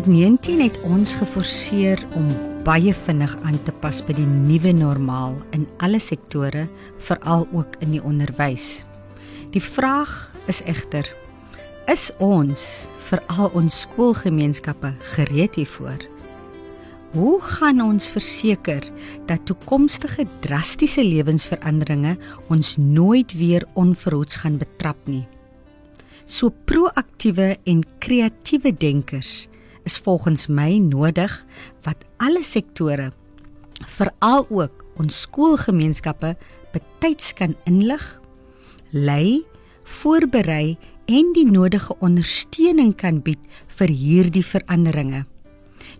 COVID-19 het ons geforseer om baie vinnig aan te pas by die nuwe normaal in alle sektore, veral ook in die onderwys. Die vraag is egter: is ons, veral ons skoolgemeenskappe, gereed hiervoor? Hoe gaan ons verseker dat toekomstige drastiese lewensveranderinge ons nooit weer onverhoeds gaan betrap nie? So proaktiewe en kreatiewe denkers is volgens my nodig wat alle sektore veral ook ons skoolgemeenskappe betyds kan inlig, lei, voorberei en die nodige ondersteuning kan bied vir hierdie veranderinge.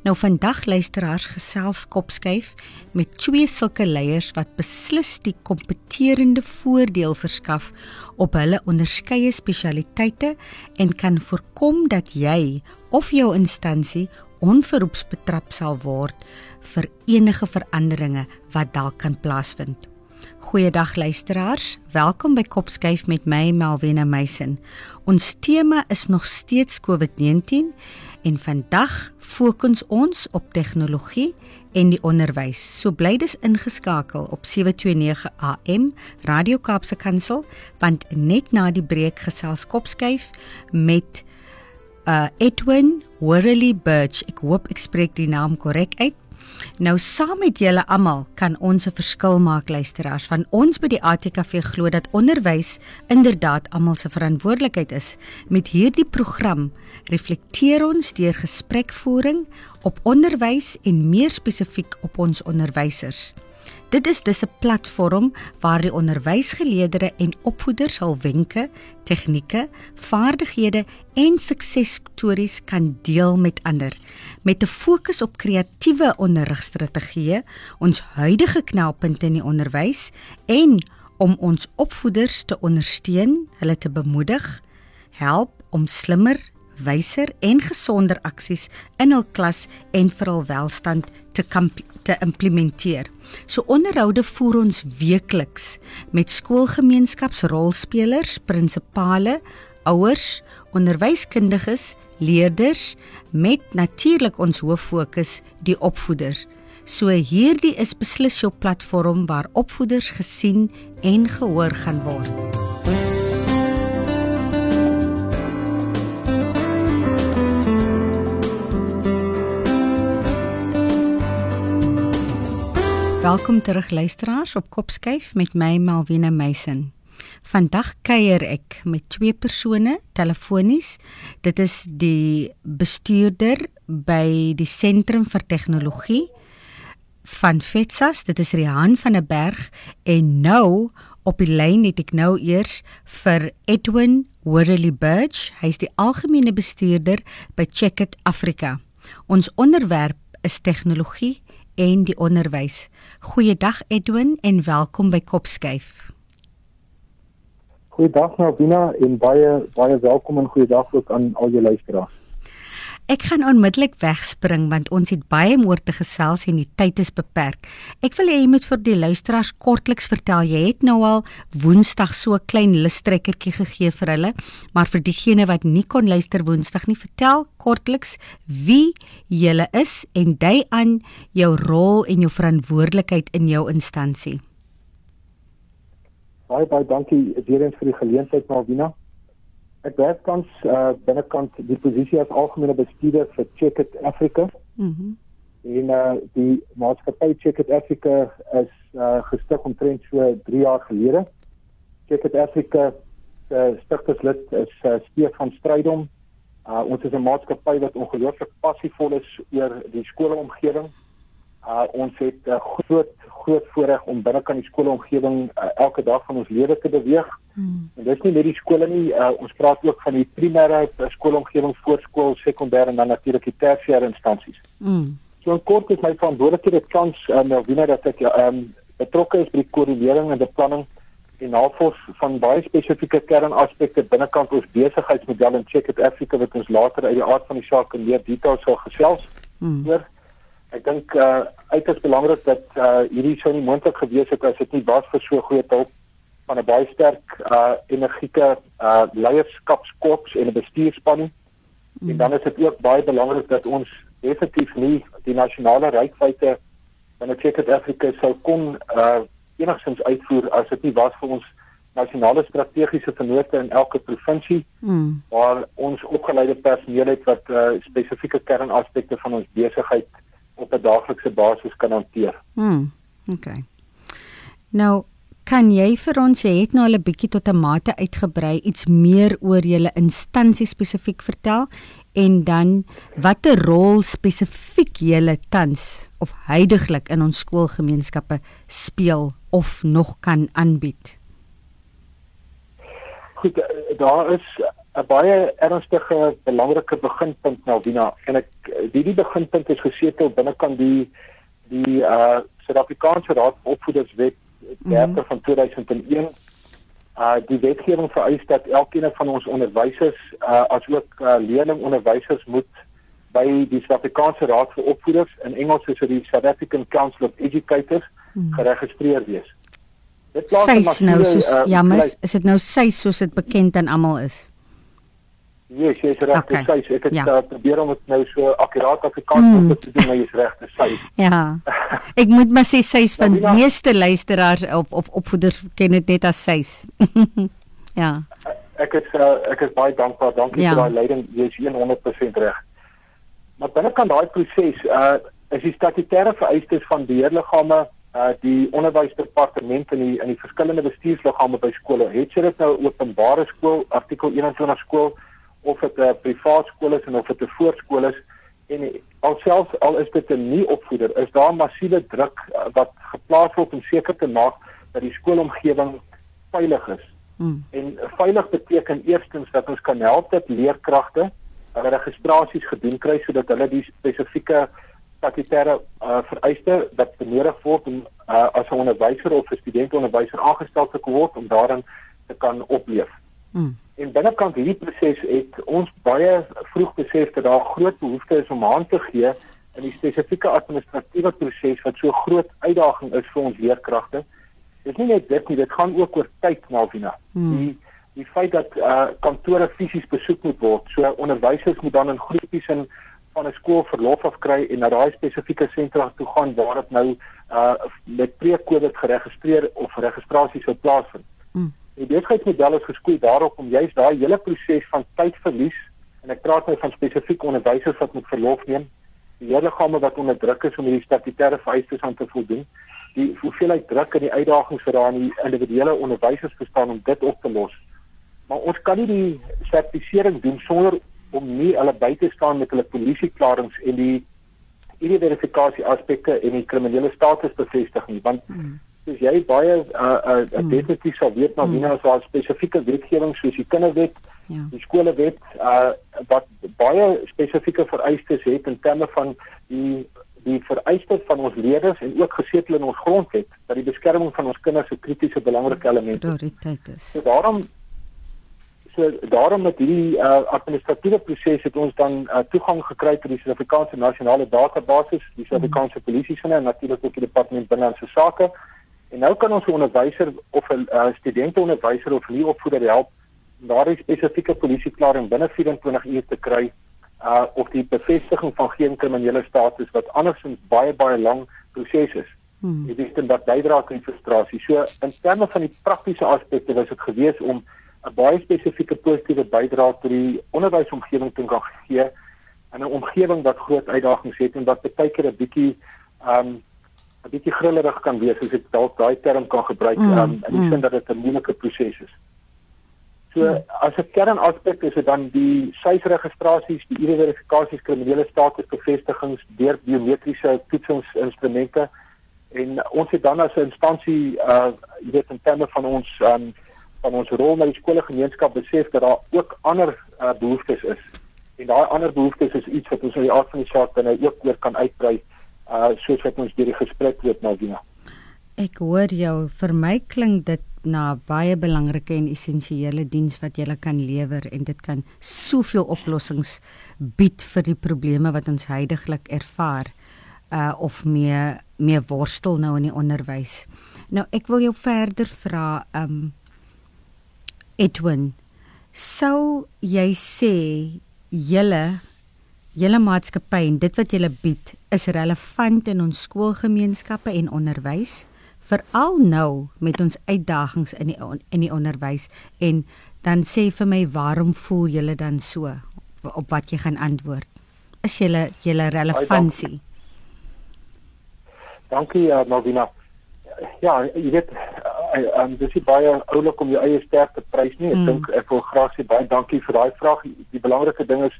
Nou vandag luisteraars gesels kopskuif met twee sulke leiers wat beslis die kompeterende voordeel verskaf op hulle onderskeie spesialiteite en kan voorkom dat jy of jou instansie onverhoeds betrap sal word vir enige veranderinge wat dalk kan plaasvind. Goeiedag luisteraars, welkom by Kopskuif met my Melvina Meisen. Ons tema is nog steeds COVID-19 en vandag fokus ons op tegnologie en die onderwys. So bly dis ingeskakel op 729 AM Radio Kaapse Kansel want net na die breek gesels Kopskuif met uh Edwin Worley Birch. Ek hoop ek spreek die naam korrek uit. Nou saam met julle almal kan ons 'n verskil maak luisteraars. Van ons by die ATKV glo dat onderwys inderdaad almal se verantwoordelikheid is. Met hierdie program reflekteer ons deur gesprekvoering op onderwys en meer spesifiek op ons onderwysers. Dit is dus 'n platform waar die onderwysgeleerders en opvoeders hul wenke, tegnieke, vaardighede en suksesstories kan deel met ander met 'n fokus op kreatiewe onderrigstrategieë, ons huidige knelpunte in die onderwys en om ons opvoeders te ondersteun, hulle te bemoedig, help om slimmer, wyser en gesonder aksies in hul klas en vir hul welstand te te implementeer. So onderhoude voer ons weekliks met skoolgemeenskapsrolspelers, prinsipale, ouers, onderwyskundiges, leerders met natuurlik ons hoof fokus die opvoeders. So hierdie is beslis jou platform waar opvoeders gesien en gehoor gaan word. Welkom terug luisteraars op Kopskyf met my Malwena Meisen. Vandag kuier ek met twee persone telefonies. Dit is die bestuurder by die Sentrum vir Tegnologie van FETSAS, dit is Rihan van der Berg en nou op die lyn het ek nou eers vir Edwin Worley Birch. Hy is die algemene bestuurder by Checkit Afrika. Ons onderwerp is tegnologie en die onderwys. Goeiedag Edwin en welkom by Kopskyf. Goeiedag Nabina en baie baie welkom en goeiedag ook aan al jou luisteraars. Ek gaan onmiddellik wegspring want ons het baie moeite te gesels en die tyd is beperk. Ek wil hê jy moet vir die luisteraars kortliks vertel. Jy het nou al Woensdag so 'n klein lustrekkertjie gegee vir hulle, maar vir diegene wat nie kon luister Woensdag nie, vertel kortliks wie jy is en dui aan jou rol en jou verantwoordelikheid in jou instansie. Baie baie dankie weer eens vir die geleentheid, Malvina. Ek werk tans uh, binnekant die posisie as algemene bestuurder vir Checkit Africa. Mhm. Mm en uh, die maatskappy Checkit Africa is uh, gestig omtrent so 3 jaar gelede. Checkit Africa se uh, stigterslid is uh, Stefan Strydom. Uh, ons is 'n maatskappy wat ongelooflik passievol is oor die skoolomgewing. Uh ons het 'n uh, groot groot voorreg om binne kan die skoolomgewing uh, elke dag van ons lewe te beweeg. Hmm. En dis nie net die skole nie, uh, ons praat ook van die primêre uh, skoolomgewing, voorskool, sekondêr en dan natuurlik die tersiêre instansies. Hmm. So in kort is my verantwoordelikheid kans uh, Melvina dat ek ehm um, betrokke is by die koördinering en beplanning en navorsing van baie spesifieke kernaspekte binnekant ons besigheidsmodel in Check It Africa wat ons later uit die aard van die saak in meer detail sal gesels hmm. oor. Ek dink uh uiters belangrik dat uh hierdie sou nie moontlik gewees het as dit nie was vir so groot hulp van 'n baie sterk uh energieke uh leierskapskorps en 'n bestuurspan. Hmm. En dan is dit ook baie belangrik dat ons effektief nie die nasionale reikwyte van Africa sou kon uh enigstens uitvoer as dit nie was vir ons nasionale strategiese vennote in elke provinsie mm. waar ons opgeleide personeel het wat uh, spesifieke kernaspekte van ons besigheid op 'n daaglikse basis kan hanteer. Mm. OK. Nou kan jy vir ons jy het nou al 'n bietjie tot 'n mate uitgebrei iets meer oor julle instansie spesifiek vertel en dan watter rol spesifiek julle tans of heidaglik in ons skoolgemeenskappe speel of nog kan aanbied? Goed, eh, daar is 'n baie ernstige belangrike beginpunt Wina en ek die die beginpunt is gesetel binnekant die die uh Suid-Afrikaanse Raad Opvoederswet 30 mm -hmm. van 2001 uh die wetgewing vereis dat elkeen van ons onderwysers uh asook uh, leerlingonderwysers moet by die Suid-Afrikaanse Raad vir Opvoeders in Engels is dit die South African Council of Educators hmm. geregistreer wees. Dit plaas nou soos uh, jammer, is dit nou sy soos dit bekend aan almal is? Yes, jy is reg, okay. sy. Ek het ja. uh, probeer om dit nou so akkuraat Afrikaans hmm. te doen, maar jy is reg, sy. Ja. Ek moet maar sê sy is van ja, meeste luisteraars of of opvoeders ken dit net as sy. ja. Ek is uh, ek is baie dankbaar. Dankie ja. vir daai leiding. Jy is 100% reg. Maar binne kan daai proses uh is die statutêre vereistes van beheerliggame uh die onderwysdepartement en die in die verskillende bestuursliggame by skole. Het jy dit nou openbare skool artikel 21 skool of dit 'n privaat skool is en of dit 'n voorskool is en alselfs al is dit 'n nie opvoeder, is daar massiewe druk uh, wat geplaas word om seker te maak dat die skoolomgewing veilig is. Hmm. En veilig beteken eerstens dat ons kan help dat leerkragte hulle registrasies gedoen kry sodat hulle die spesifieke statutêre uh, vereiste wat benodig word om uh, as 'n onderwyser of 'n studentonderwyser aangestel te word om daarin te kan opleef. Mm. En binnekant hierdie proses het ons baie vroeg besef dat daar groot behoefte is om aan te gee in die spesifieke administratiewe proses wat so groot uitdaging is vir ons leerkragte. Dit is nie net dit nie, dit gaan ook oor tyd, Malvina. Mm. Die die feit dat uh, kantore fisies besoek moet word. So onderwysers moet dan in groepies in van 'n skool verlof af kry en na daai spesifieke sentra toe gaan waar dit nou uh met pre-COVID geregistreer of registrasie sou plaasvind. Mm. Die besigheidsmodel is geskoei daarop om juist daai hele proses van tydverlies en ek praat nou van spesifiek onderwysers wat moet verlof neem, die hele gamme wat onder druk is om hierdie statutêre vereistes aan te voldoen, die hoeveelheid druk en die uitdagings vir daai individuele onderwysers bestaan om dit op te los maar ons kan nie die sertifisering doen sonder om nie hulle by te staan met hulle polisieklarings en die identifikasie aspekte en die kriminele status bevestig nie want hmm. Soos jy baie uh, uh, uh, definitief sal weet maar wie nou so 'n spesifieke wetgewing soos die kinderwet ja. die skolewet uh, wat baie spesifieke vereistes het in terme van die die vereistes van ons leerders en ook gesetel in ons grondwet dat die beskerming van ons kinders 'n kritiese belangrike element is. So daarom so daarom met hierdie uh, administratiewe proses het ons dan uh, toegang gekry tot die Suid-Afrikaanse nasionale database, die Suid-Afrikaanse mm. polisie se en natuurlik ook die departement binnelandse sake. En nou kan ons 'n onderwyser of 'n uh, studentonderwyser of nie opvoeder help daardie spesifieke polisieklaring binne 24 uur te kry uh of die bevestiging van geen kriminele status wat andersins baie baie lang proses is. Hmm. Dit is dan dat bydra aan frustrasie. So in terme van die praktiese aspekte was dit gewees om 'n baie spesifieke positiewe bydrae tot die onderwysomgewing te kan gee in 'n omgewing wat groot uitdagings het en wat baie keer 'n bietjie um 'n bietjie grillerig kan wees as ek dalk daai term kan gebruik mm, um, in die mm. sin dat dit 'n moeilike proses is. So as 'n kernaspek is dit dan die syfregistrasies, die identifikasies, kriminele status bevestigings deur biometriese toetsingsinstrumente en ons het dan as 'n instansie uh jy weet in terme van ons um, van ons rol met die skoolgemeenskap besef dat daar ook ander uh, behoeftes is. En daai ander behoeftes is iets wat ons in die aard van die saak dan nou ook weer kan uitbrei uh soos wat ons deur die gesprek nou Dina. Ek hoor jou, vir my klink dit na baie belangrike en essensiële diens wat jy kan lewer en dit kan soveel oplossings bied vir die probleme wat ons heidaglik ervaar uh of meer meer worstel nou in die onderwys. Nou ek wil jou verder vra um Edwin sou jy sê julle julle maatskappy en dit wat julle bied is relevant in ons skoolgemeenskappe en onderwys? veral nou met ons uitdagings in die in die onderwys. En dan sê vir my waarom voel julle dan so? Op wat jy gaan antwoord. Is julle julle relevantie? Dankie. Uh, Malvina ja jy weet uh, um, dis baie oulik om jou eie sterkte prys nie. Ek mm. dink ek wil graag sê baie dankie vir daai vraag. Die belangrike ding is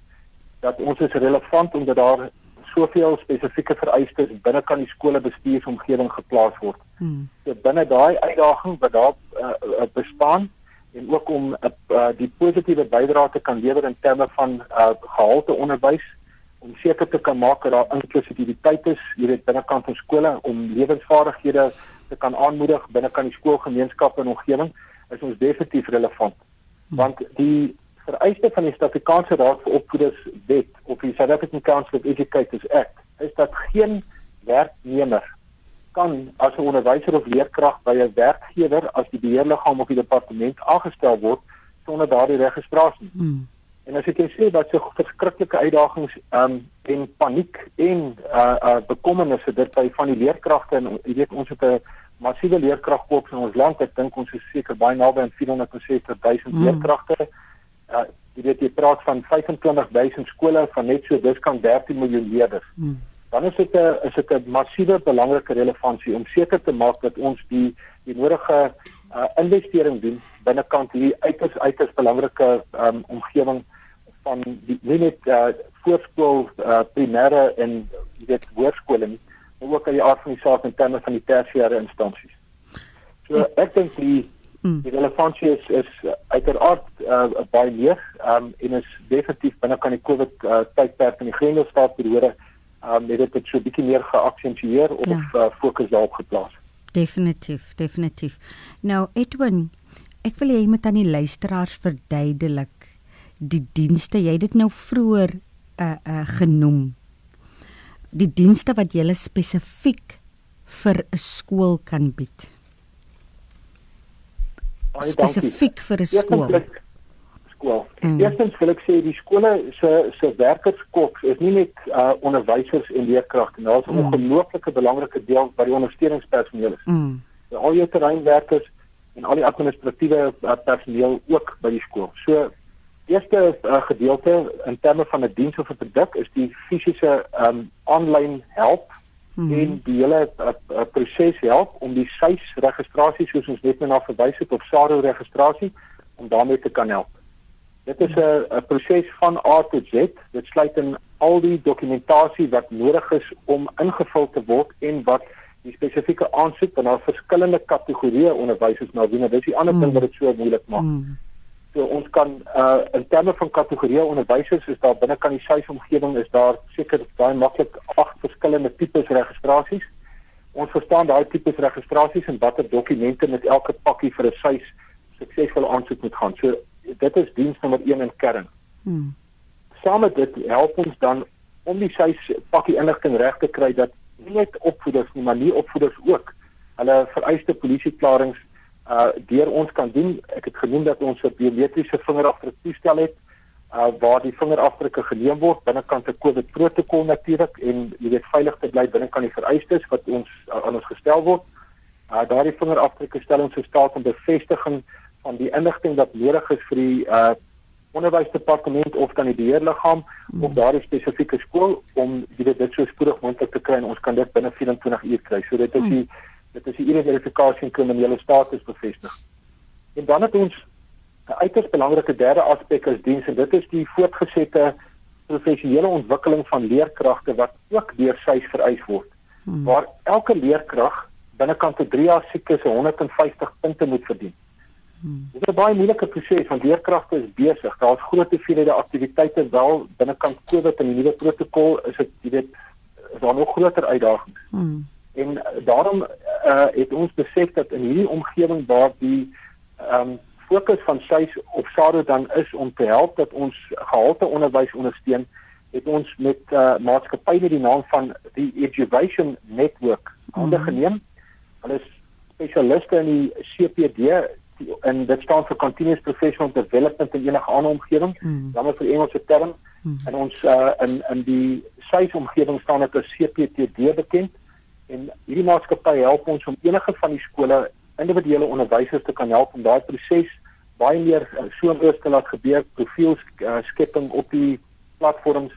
dat ons is relevant omdat daar soveel spesifieke vereistes binne kan die skole bestuursomgewing geplaas word. Hmm. So binne daai uitdaging wat daar uh, bestaan en ook om uh, die positiewe bydrae te kan lewer in terme van uh, gehalte onderwys om seker te kan maak dat daar inklusiwiteit is, jy weet binnekant van skole om lewensvaardighede te kan aanmoedig binnekant die skoolgemeenskap en omgewing is ons definitief relevant. Hmm. Want die vereiste van die Suid-Afrikaanse Raad vir Opvoeders Wet of die South African Council of Educators Act is dat geen werknemer kan as 'n onderwyser of leerkrag by 'n werkgewer as die beheerliggaam of die departement aangestel word sonder daardie registrasie. Hmm. En as ek kan sê dat so verskriklike uitdagings um, en paniek en uh uh bekommernisse dit by van die leerkragte en jy weet ons het 'n massiewe leerkragkorps in ons land. Ek dink ons is seker baie naby aan 460 000 hmm. leerkragte uh, jy weet jy praat van 25000 skole van net so dis kan 13 miljoen leerders. Hmm. Dan is dit 'n is dit 'n massiewe belangrike relevantie om seker te maak dat ons die die nodige uh, investering doen binnekant hierdie uiters uiters belangrike um, omgewing van die nie net uh, voorskool uh, primêre en dit hoërskole nie, maar ook aan die aard van die saak in terme van die tersiêre instansies. So ek dink die Mm. Die relevantie is is uiteraard uh, baie meer um, en is definitief binne kan die COVID uh, tydperk in die Grendelstaatperiode um, het dit so 'n bietjie meer geaksentueer of ja. uh, fokus daarop geplaas. Definitief, definitief. Nou Edwin, ek wil hê jy moet aan die luisteraars verduidelik die dienste jy dit nou vroeër uh, uh, genoem. Die dienste wat jy spesifiek vir 'n skool kan bied spesifiek vir 'n skool. Skool. Mm. Eerstens wil ek sê die skole se se werkerskorps is nie net uh, onderwysers en leerkragte nie, daar's 'n mm. ongelooflike belangrike deel wat die ondersteuningspersoneel is. Mm. Al die terreinwerkers en al die administratiewe uh, personeel ook by die skool. So eerste uh, gedeelte in terme van 'n diens of 'n produk is die fisiese um aanlyn help -hmm. en die hele uh, uh, proses help om die SAIS registrasie soos ons net nou verwys het of SARO registrasie om daarmee te kan help. Dit is 'n 'n proses van A tot Z. Dit sluit in al die dokumentasie wat nodig is om ingevul te word en wat die spesifieke aansoek van daar verskillende kategorieë onderwysers nou doen. Dit is die ander mm. ding wat dit so moeilik maak. Mm. So ons kan uh in terme van kategorieë onderwysers is daar binne kan die SAIS omgewing is daar seker baie maklik agt verskillende tipes registrasies. Ons verstaan daai tipes registrasies en watter dokumente met elke pakkie vir 'n SAIS suksesvol aansoek moet gaan. So dit is diens nommer 1 in kern. Hmm. Saam met dit help ons dan om die SAIS pakkie inligting reg te kry dat nie net opvoeders nie, maar nie opvoeders ook hulle vereiste polisieklaringe uh deur ons kan doen. Ek het genoem dat ons 'n biometriese vingerafdruk toestel het uh waar die vingerafdrukke geneem word binnekant 'n COVID protokol natuurlik en jy weet veilig te bly binnekant die vereistes wat ons uh, aan ons gestel word. Uh daardie vingerafdrukke stel ons in staat om bevestiging van die inligting wat nodig is vir die uh onderwysdepartement of dan die beheerliggaam hmm. op daardie spesifieke skool om jy weet dit so spoedig moontlik te kry en ons kan dit binne 24 uur kry. So dit is die dit is die identifikasie en kriminele status bevestig. En dan het ons 'n uiters belangrike derde aspek is diens en dit is die voortgesette professionele ontwikkeling van leerkragte wat ook deur SAIS vereis word. Hmm. Waar elke leerkrag binnekant 'n 3 jaar siklus 150 punte moet verdien. Hmm. Dit is 'n baie moeilike proses want leerkragte is besig. Daar's groot hoeveelhede aktiwiteite wel binnekant COVID en die nuwe protokol is dit jy weet is daar nog groter uitdagings. Hmm. En daarom uh, het ons besef dat in hierdie omgewing waar die ehm um, fokus van SAIS of SARO dan is om te help dat ons gehalte onderwys ondersteun, het ons met 'n uh, maatskappy met die naam van die Education Network ondergeneem. Hmm. Hulle is spesialiste in die CPD en dit staan vir Continuous Professional Development in enige ander omgewing. Hmm. Dan is vir Engelse term hmm. en ons uh, in in die SAIS omgewing staan dit as CPTD bekend en hierdie maatskappy help ons om enige van die skole individuele onderwysers te kan help om daai proses baie meer uh, soos te laat gebeur profiel uh, skepping op die platforms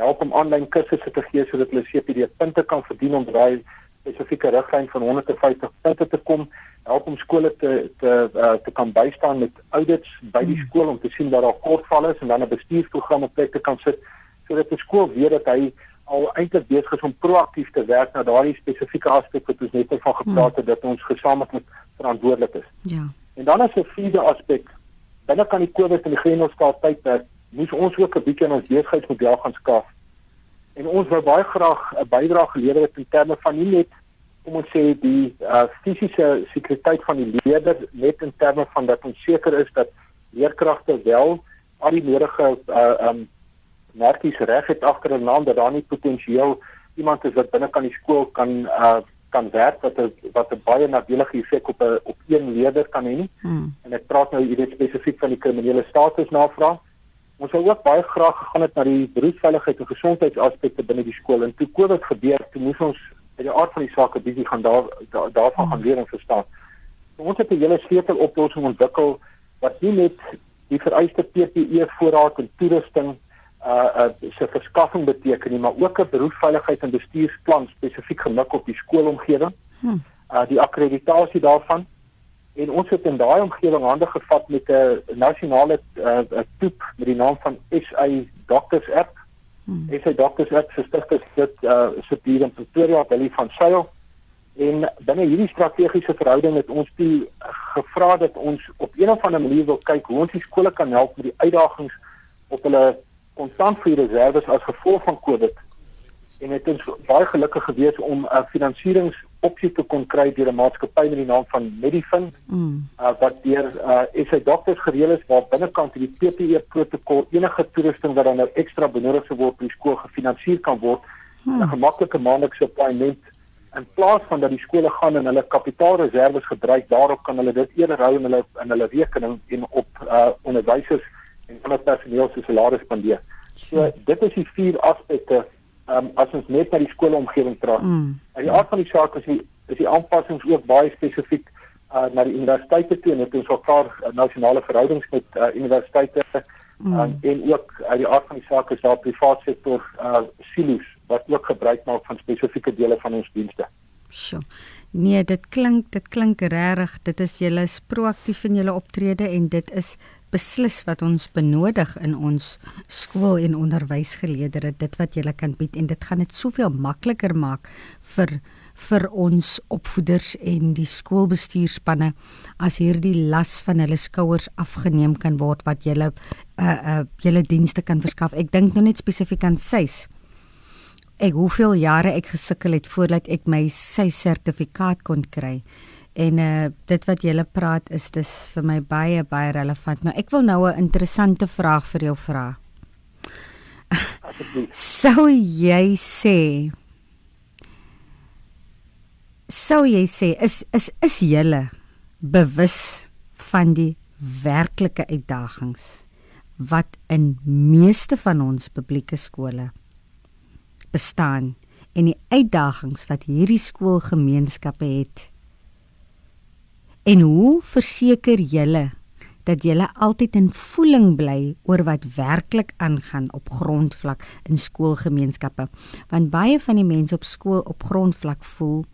help om aanlyn kursusse te gee sodat hulle CPD punte kan verdien om daai spesifieke riglyn van 150 punte te kom help om skole te te uh, te kan bystaan met audits by die hmm. skool om te sien waar daar kortvalle is en dan 'n bestuursprogram op plek te kan sit sodat die skool weet dat hy al eintlik besig is om proaktief te werk na daardie spesifieke aspek wat ons net van gepraat het hmm. dat ons gesamentlik verantwoordelik is. Ja. En dan as 'n vierde aspek, binne kan die COVID en die Grendelskaap tydperk, moes ons ook 'n bietjie aan ons besigheidsmodel gaan skaaf. En ons wou baie graag 'n bydrae gelewer het in terme van nie net om ons sê die uh, fisiese sekuriteit van die leerder net in terme van dat ons seker is dat leerkragte wel al die nodige uh, um merkies reg het agter 'n naam dat daar nie potensieel iemand is wat binne kan die skool kan uh kan werk wat 'n wat 'n baie nadelige effek op 'n op een leerder kan hê. Hmm. En ek praat nou hier spesifiek van die kriminele status navraag. Ons sou ook baie graag gegaan het na die beroepsveiligheid en gesondheidsaspekte binne die skool en toe COVID gebeur, toe moes ons uit die aard van die saak 'n bietjie gaan daar da, daarvan hmm. gaan leer en verstaan. So ons het 'n hele sleutel oplossing ontwikkel wat nie net die vereiste PPE voorraad en toerusting uh uh se verskaffing beteken nie, maar ook 'n beroepsveiligheid en bestuursplan spesifiek gemik op die skoolomgewing. Hmm. Uh die akkreditasie daarvan en ons het in daai omgewing hande gevat met 'n nasionale uh toep met die naam van SA Doctors App. Hmm. SA Doctors App se stigter sit uh sit hier in Pretoria, Billy van Sail. En binne hierdie strategiese verhouding het ons die gevra dat ons op een of ander manier wil kyk hoe ons die skole kan help met die uitdagings op hulle konstant vir reserves as gevolg van Covid en het ons baie gelukkig gewees om 'n uh, finansieringsopsie te kon kry deur 'n maatskappy met die naam van Medifin mm. uh, wat deur uh, SA dokters gereël is waar binnekant die PPE protokol enige toerusting wat dan nou ekstra benodig sou word vir die skool gefinansier kan word mm. 'n gemaklike maandelikse paaiement in plaas van dat die skole gaan en hulle kapitaalreserves gebruik daarop kan hulle dit eerder hou in hulle in hulle rekening en op uh, onderwysers en ander personeel se salarisse spandeer. So dit is die vier aspekte um, as ons net na die skoolomgewing praat. Mm. En die aard van die saak is die is die aanpassings ook baie spesifiek uh, na die universiteite toe en dit is ook daar uh, nasionale verhoudings met uh, universiteite mm. um, en ook uit uh, die aard van die saak is daar private sektor uh, silo's wat ook gebruik maak van spesifieke dele van ons dienste. Sjoe. Nee, dit klink dit klink regtig. Dit is julle is proaktief in julle optrede en dit is beslis wat ons benodig in ons skool en onderwysgeleerders dit wat jy kan bied en dit gaan dit soveel makliker maak vir vir ons opvoeders en die skoolbestuurspanne as hierdie las van hulle skouers afgeneem kan word wat jy uh uh julle dienste kan verskaf. Ek dink nou net spesifiek aan SAIS. Ek hoeveel jare ek gesukkel het voordat ek my SAIS sertifikaat kon kry. En uh dit wat jy lê praat is dis vir my baie baie relevant. Nou ek wil nou 'n interessante vraag vir jou vra. Sou jy sê Sou jy sê is is is jy bewus van die werklike uitdagings wat in meeste van ons publieke skole bestaan en die uitdagings wat hierdie skoolgemeenskappe het En hoe verseker julle dat julle altyd in voeling bly oor wat werklik aangaan op grondvlak in skoolgemeenskappe? Want baie van die mense op skool op grondvlak voel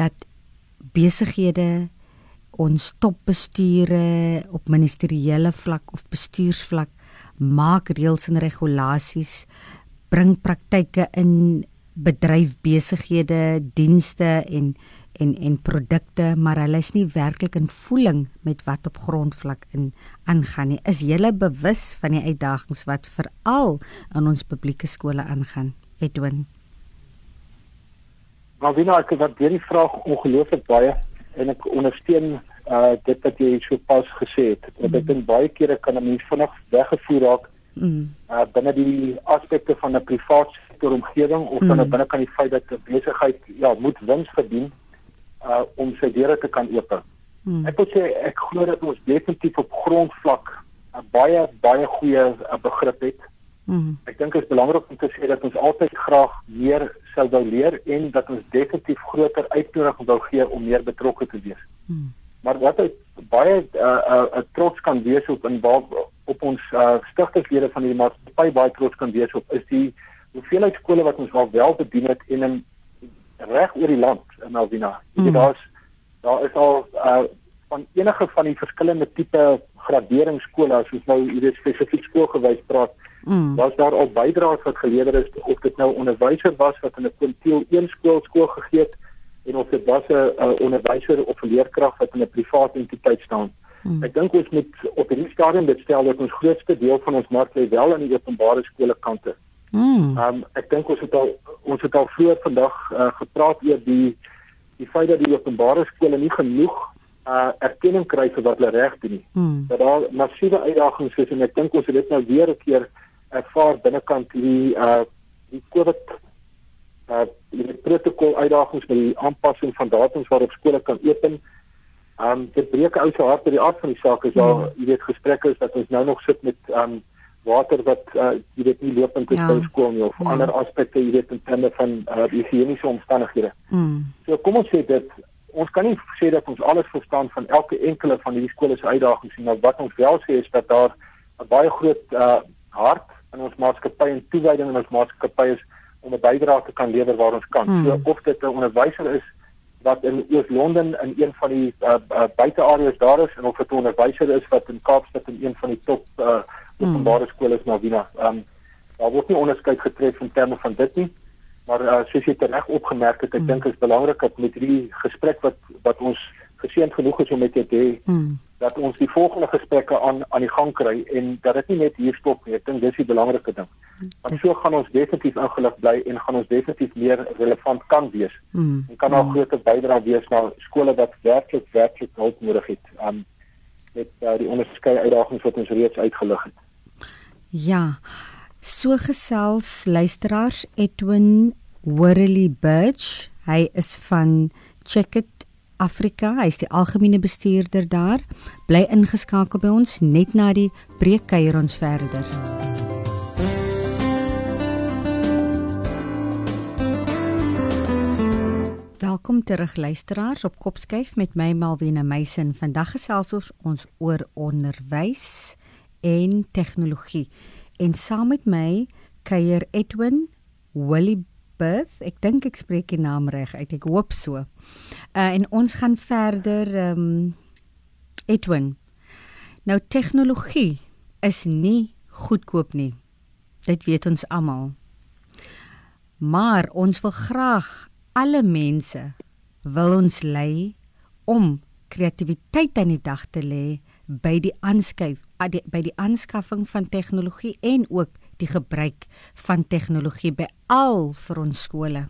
dat besighede ons topbestuure op ministeriële vlak of bestuursvlak maak reëls en regulasies bring praktyke in bedryf besighede dienste en en en produkte maar hulle is nie werklik in voeling met wat op grondvlak in aangaan nie is jy bewus van die uitdagings wat veral in ons publieke skole aangaan Edwin Maar nou ek het hierdie vraag ongelooflik baie en ek ondersteun uh dit wat jy so pas gesê het want mm. ek dink baie kere kan 'n mens vinnig weggevoer raak mm. uh binne die aspekte van 'n privaat sektor omgewing of dan mm. binne kan die feit dat 'n besigheid ja moet wins verdien uh om sy deure te kan open. Mm. Ek wil sê ek glo dat ons definitief op grondvlak 'n baie baie goeie uh, begrip het. Mm. Ek dink dit is belangrik om te sê dat ons altyd graag meer sou wou leer en dat ons definitief groter uitnodiging wou gee om meer betrokke te wees. Mm. Maar wat ek baie 'n uh, uh, uh, trots kan wees op in op ons uh, stigterslede van hierdie maatskappy baie trots kan wees op is die hoeveelheid skole wat ons al wel bedien het en in reg oor die land in Malvina. Mm. Daar's daar is al uh, van enige van die verskillende tipe graderingsskole as ons nou hierdie spesifiek skoolgewys praat. Mm. Was daar al bydraes wat gelewer is of dit nou onderwyser was wat in 'n kwintiel een skool skool gegee het en of dit was 'n onderwyser of 'n leerkrag wat in 'n privaat entiteit staan. Hmm. Ek dink ons moet op hierdie stadium dit stel dat ons grootste deel van ons mark lê wel aan die openbare skole kante. Hmm. Um, ek dink ons het al ons het al vroeër vandag uh, gepraat oor die die feit dat die openbare skole nie genoeg uh, erkenning kry vir wat hulle reg doen nie. Hmm. Dat daar massiewe uitdagings is en ek dink ons het dit nou weer 'n keer ervaar binnekant die uh die COVID uh die protokol uitdagings met die aanpassing van datums waarop skole kan open. Um dit breek ou se hart by die aard van die saak is daar hmm. jy weet gesprekke is dat ons nou nog sit met um water wat uh, jy weet nie lopend is ja. by skool nie of ja. ander aspekte jy weet in terme van uh, higieniese omstandighede. Hmm. So kom ons sê dit ons kan nie sê dat ons alles verstaan van elke enkele van hierdie skole se uitdagings nie, maar wat ons wel sê is dat daar 'n baie groot uh hart in ons maatskappy en toewyding in ons maatskappy is om 'n bydrae te kan lewer waar ons kan. Hmm. So of dit 'n onderwyser is wat in Oos-London in een van die uh, uh, buiteareas daar is en of dit 'n onderwyser is wat in Kaapstad in een van die top uh, openbare skole is na Wina. Um daar word nie onderskeid getref in terme van dit nie. Maar uh, soos jy dit reg opgemerk het, ek hmm. dink is belangrik dat met hierdie gesprek wat wat ons geseënd genoeg is om met jou te hê, hmm dat ons die volgende gesprekke aan aan die gang kry en dat dit nie net hier stop nie. Ek dink dis die belangrike ding. Want so gaan ons definitief ingelig bly en gaan ons definitief meer relevant kan wees. Mm. En kan ook mm. groter bydra wees na skole wat werklik werklik hulp nodig het aan um, met uh, die onderskeie uitdagings wat ons reeds uitgelig het. Ja. So gesels luisteraars Edwin Worley Birch. Hy is van Check It Afrika, hy is die algemene bestuurder daar. Bly ingeskakel by ons net na die breek kuier ons verder. Welkom terug luisteraars op Kopskyf met my Malwena Meisen. Vandag gesels ons, oor onderwys en tegnologie. En saam met my kuier Edwin Willie Birth. Ek dink ek spreek die naam reg uit. Ek hoop so. Uh en ons gaan verder ehm um, Edwin. Nou tegnologie is nie goedkoop nie. Dit weet ons almal. Maar ons wil graag alle mense wil ons lei om kreatiwiteit aan die dag te lê by die aanskuif by die aanskaffing van tegnologie en ook die gebruik van tegnologie by al vir ons skole.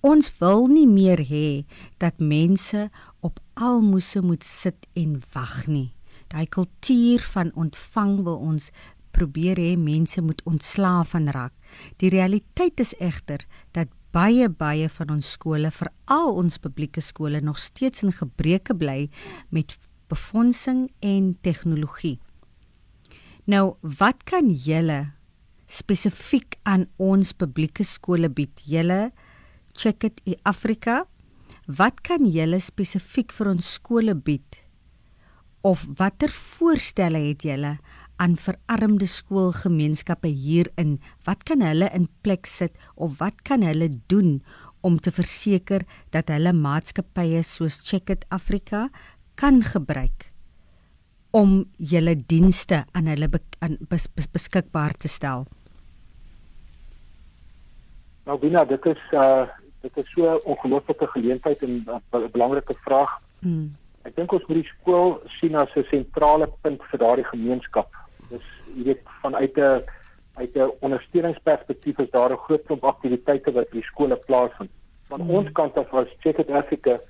Ons wil nie meer hê dat mense op almoses moet sit en wag nie. Daai kultuur van ontvang wil ons probeer hê mense moet ontslaaf van raak. Die realiteit is egter dat baie baie van ons skole, veral ons publieke skole nog steeds in gebreke bly met befondsing en tegnologie. Nou, wat kan julle spesifiek aan ons publieke skole bied? Julle check it in Afrika. Wat kan julle spesifiek vir ons skole bied? Of watter voorstelle het julle aan verarmde skoolgemeenskappe hierin? Wat kan hulle in plek sit of wat kan hulle doen om te verseker dat hulle maatskappye soos Checkit Afrika kan gebruik om julle dienste aan hulle be aan bes bes beskikbaar te stel? Nou Bina, dit is uh dit is so 'n ongelooflike geleentheid en 'n belangrike vraag. Hmm. Ek dink ons moet die skool sien as 'n sentrale punt vir daardie gemeenskap. Dis jy weet vanuit 'n uit 'n ondersteuningsperspektief is daar 'n groot klomp aktiwiteite wat by skole plaasvind. Van hmm. ons kant af as Check It Africa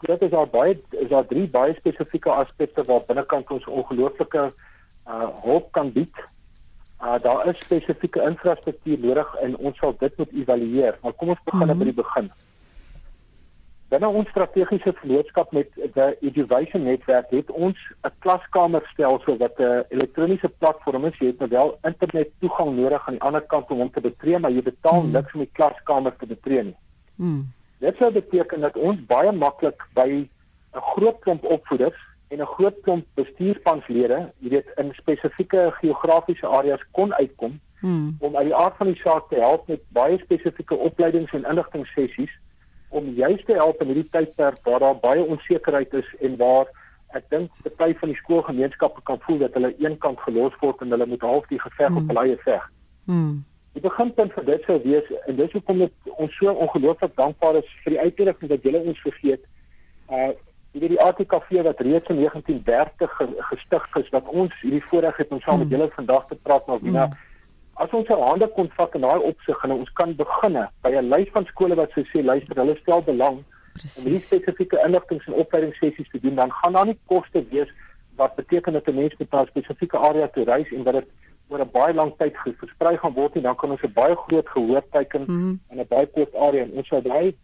dit is daar baie is daar drie baie spesifieke aspekte waar binnekant ons ongelooflike uh hulp kan bied. Uh daar is spesifieke infrastruktuur nodig en ons sal dit moet evalueer. Maar kom ons begin mm -hmm. by die begin. Binne ons strategiese vennootskap met die Education Netwerk het ons 'n klaskamerstelsel wat 'n elektroniese platform is. Jy het nou wel internet toegang nodig aan die ander kant om hom te betree, maar jy betaal mm. niks om die klaskamer te betree nie. Mm. Dit sou beteken dat ons baie maklik by 'n groot klomp opvoeders en 'n groot klomp bestuurspanslede, jy weet, in spesifieke geografiese areas kon uitkom hmm. om uit die aard van die saak te help met baie spesifieke opleidings en inligtingssessies om juist te help in hierdie tydperk waar daar baie onsekerheid is en waar ek dink party van die skoolgemeenskappe kan voel dat hulle eenkant gelos word en hulle moet half die geveg hmm. op hulle eie veg. Hmm. Die beginpunt vir dit sou wees en dis hoekom dit ons so ongelooflik dankbaar is vir die uitnodiging dat julle ons vergeet. Uh jy weet die ATKV wat reeds in 1930 gestig is wat ons hierdie voorreg het om saam met hmm. julle vandag te praat maar wie nou as ons ons hande kon vat in daai opsig en ons kan beginne by 'n lys van skole wat sou sê luister hulle stel belang Precies. om hierdie spesifieke inligting en opleidingssessies te doen dan gaan daar nie koste wees wat beteken dat 'n mens met 'n spesifieke area toe reis en dat dit oor 'n baie lang tyd versprei gaan word en dan kan ons 'n baie groot gehoor teiken mm -hmm. in 'n baie kort area en ons sou daai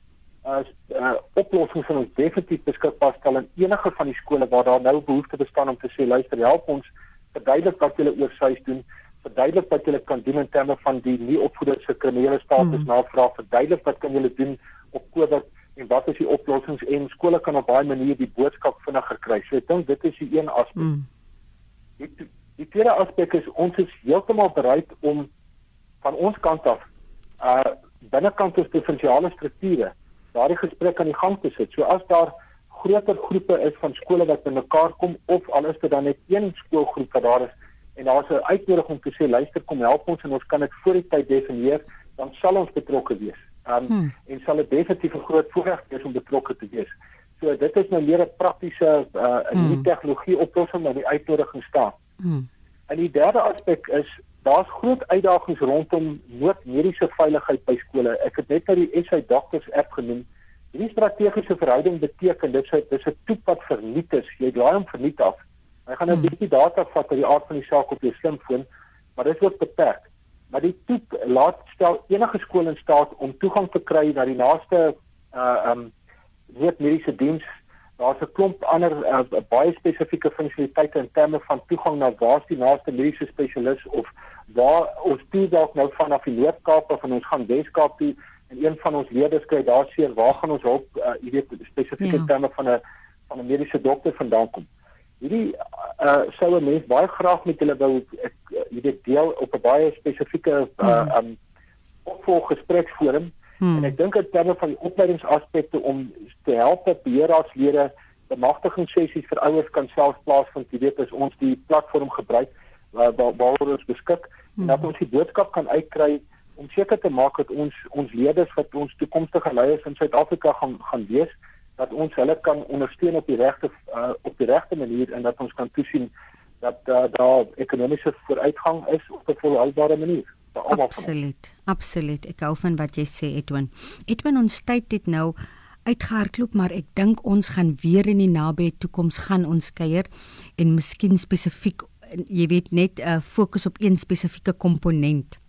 as uh, oplossings van ons definitief beskikbaar stel in enige van die skole waar daar nou behoefte bestaan om te sê luister help ons verduidelik wat julle oor suis doen verduidelik wat julle kan doen in terme van die nie opvoederse kriminele status mm -hmm. navraag verduidelik wat kan julle doen op COVID en wat is die oplossings en skole kan op baie maniere die boodskap vinniger kry so ek dink dit is die een aspek mm. die, Die tweede aspek is ons is heeltemal bereid om van ons kant af uh binnekant ons provinsiale strukture daardie gesprek aan die gang te sit. So as daar groter groepe is van skole wat bymekaar kom of al is dit dan net een skoolgroep wat daar is en daar's 'n uitnodiging om te sê luister kom help ons en ons kan dit voor die tyd definieer, dan sal ons betrokke wees. Um hmm. en sal dit definitief 'n groot voorreg wees om betrokke te wees. So dit is nou meer 'n praktiese uh 'n hmm. tegnologie oplossing wat die uitnodiging staan. Hmm. En die derde aspek is daar's groot uitdagings rondom noodmediese veiligheid by skole. Ek het net nou die SA Doctors app genoem. Hierdie strategiese verhouding beteken dit sê dis 'n toep wat verniet is. Jy laai hom verniet af. Hy gaan 'n hmm. bietjie data vat uit die aard van die saak op jou slimfoon, maar dit word beperk. Maar die toep laat stel enige skool in staat om toegang te kry na die naaste uh um noodmediese diens daar's 'n klomp ander uh, baie spesifieke funksionaliteite in terme van toegang na waar die naaste mediese spesialis of waar ons toe dalk nou vanaf die Noord-Kaap of ons gaan Wes-Kaap toe en een van ons leerders kry daar seer waar gaan ons hulp uh, jy weet spesifieke ja. terme van 'n van 'n mediese dokter vandaan kom hierdie uh, sou 'n mens baie graag met hulle wou ek jy weet deel op 'n baie spesifieke uh, ja. um opvolggespreksforum Hmm. En ek dink in terme van die opleidingsaspekte om te help dat beheerraadslede bemagtigingssessies vir ouers kan self plaasvind, jy weet as ons die platform gebruik waar waar ons beskik hmm. en dat ons die boodskap kan uitkry om seker te maak dat ons ons leerders wat ons toekomstige leiers in Suid-Afrika gaan gaan wees dat ons hulle kan ondersteun op die regte uh, op die regte manier en dat ons kan toesien dat uh, daar ekonomiese vooruitgang is op 'n volhoubare manier. Absoluut absoluut. Ek hou van wat jy sê Edwin. Edwin ons tyd het nou uitgehardloop maar ek dink ons gaan weer in die nabye toekoms gaan ons kuier en miskien spesifiek jy weet net uh, fokus op een spesifieke komponent.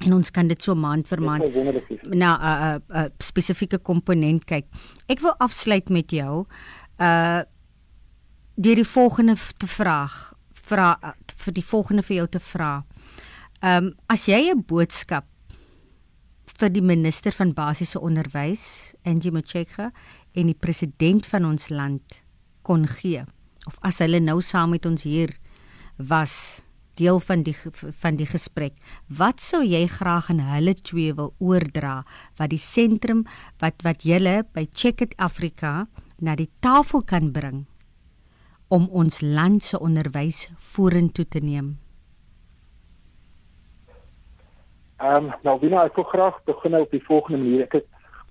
En ons kan dit so maand vir maand na 'n uh, uh, uh, spesifieke komponent kyk. Ek wil afsluit met jou uh deur die volgende te vraag vra vir die volgende vir jou te vra Ehm um, as jy 'n boodskap vir die minister van basiese onderwys, Angie Motshekga en die president van ons land kon gee of as hulle nou saam met ons hier was, deel van die van die gesprek. Wat sou jy graag aan hulle twee wil oordra wat die sentrum wat wat julle by Check It Africa na die tafel kan bring om ons land se onderwys vorentoe te neem? Ehm um, nou wie nou ek wil graag begin op die volgende manier. Ek het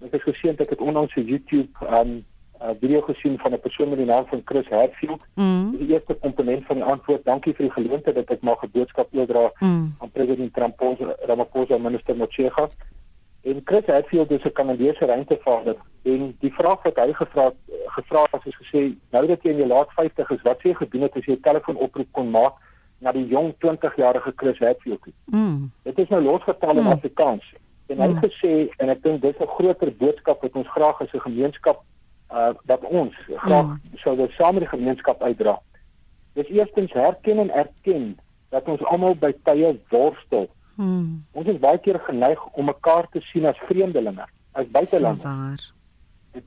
ek het gesien ek het onlangs op YouTube ehm um, 'n video gesien van 'n persoon met die naam van Chris Hadfield. Mm. Die eerste komponent van die antwoord. Dankie vir die geleentheid dat ek mag 'n boodskap oordra mm. aan president Ramaphosa, Ramaphosa minister Motshega. En Chris Hadfield is 'n Kanadese ruimtevaarder en die vraag wat hy gevra gevra het is gesê nou dat jy in jou laat 50 is, wat sê jy gedoen het as jy 'n telefoonoproep kon maak na die jong 20-jarige Chris Hadfield? Mm. Dit is nou losgetal in mm. Afrikaans. En hy het mm. gesê en ek dink dis 'n groter boodskap wat ons graag as 'n gemeenskap uh dat ons graag mm. sou dit saam met die gemeenskap uitdra. Dis eerstens herken en erken dat ons almal by tye worstel. Mm. Ons is baie keer geneig om mekaar te sien as vreemdelinge, as buitelanders. Dit,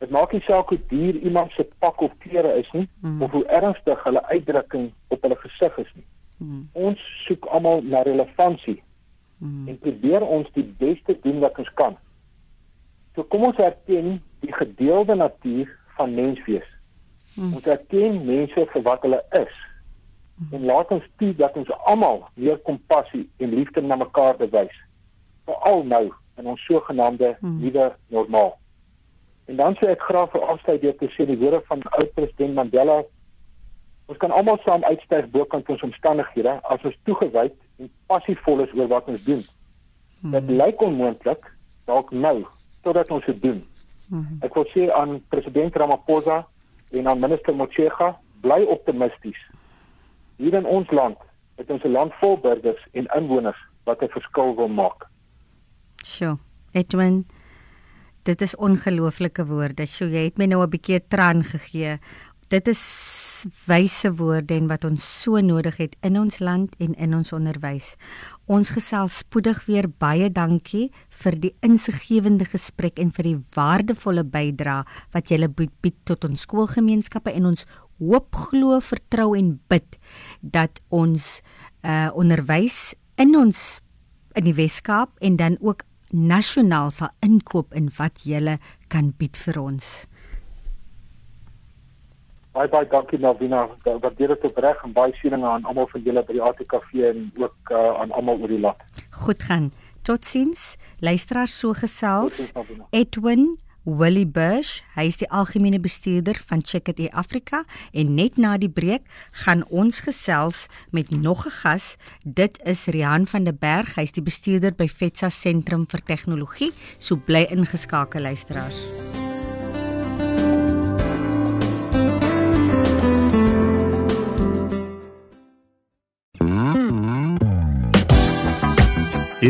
dit maak nie saak hoe duur iemand se pak of klere is nie mm. of hoe ernstig hulle uitdrukking op hulle gesig is nie. Mm. Ons soek almal na relevantie mm. en probeer ons die beste doen wat ons kan. So kom ons erken die gedeelde natuur van menswees. Hmm. Ons erken mense vir wat hulle is. Hmm. En laat ons toe dat ons almal meer kompassie en liefde na mekaar bewys. Veral nou in ons sogenaamde hmm. nuwe normaal. En dan sê ek graag vir afsluit deur te sê die woorde van oud president Mandela Ons kan almal saam uitstyg bokant ons omstandighede as ons toegewyd en passievol is oor wat ons doen. Hmm. Dit lyk onmoontlik dalk nou totdat ons dit doen. Mm -hmm. Ek wil sê aan president Ramaphosa en aan minister Motshega, bly optimisties. Hier in ons land, het ons 'n land vol burgers en inwoners wat 'n verskil wil maak. Sjoe, Edwin, dit is ongelooflike woorde. Sjoe, jy het my nou 'n bietjie traan gegee Dit is wyse woorde en wat ons so nodig het in ons land en in ons onderwys. Ons gesels spoedig weer. Baie dankie vir die insiggewende gesprek en vir die waardevolle bydrae wat julle bied tot ons skoolgemeenskappe en ons hoop glo vertrou en bid dat ons uh onderwys in ons in die Weskaap en dan ook nasionaal sal inkoop in wat julle kan bied vir ons. Baie baie dankie Navina. Wat dit het opreg en baie seëninge aan almal van julle by die ATKV en ook uh, aan almal oor die land. Goed gaan. Totsiens. Luisteraars so gesels. Edwin Willie Bush, hy is die algemene bestuurder van Check It Africa en net na die breek gaan ons gesels met nog 'n gas. Dit is Rian van der Berg, hy is die bestuurder by Fetsa Sentrum vir Tegnologie. So bly ingeskakel luisteraars.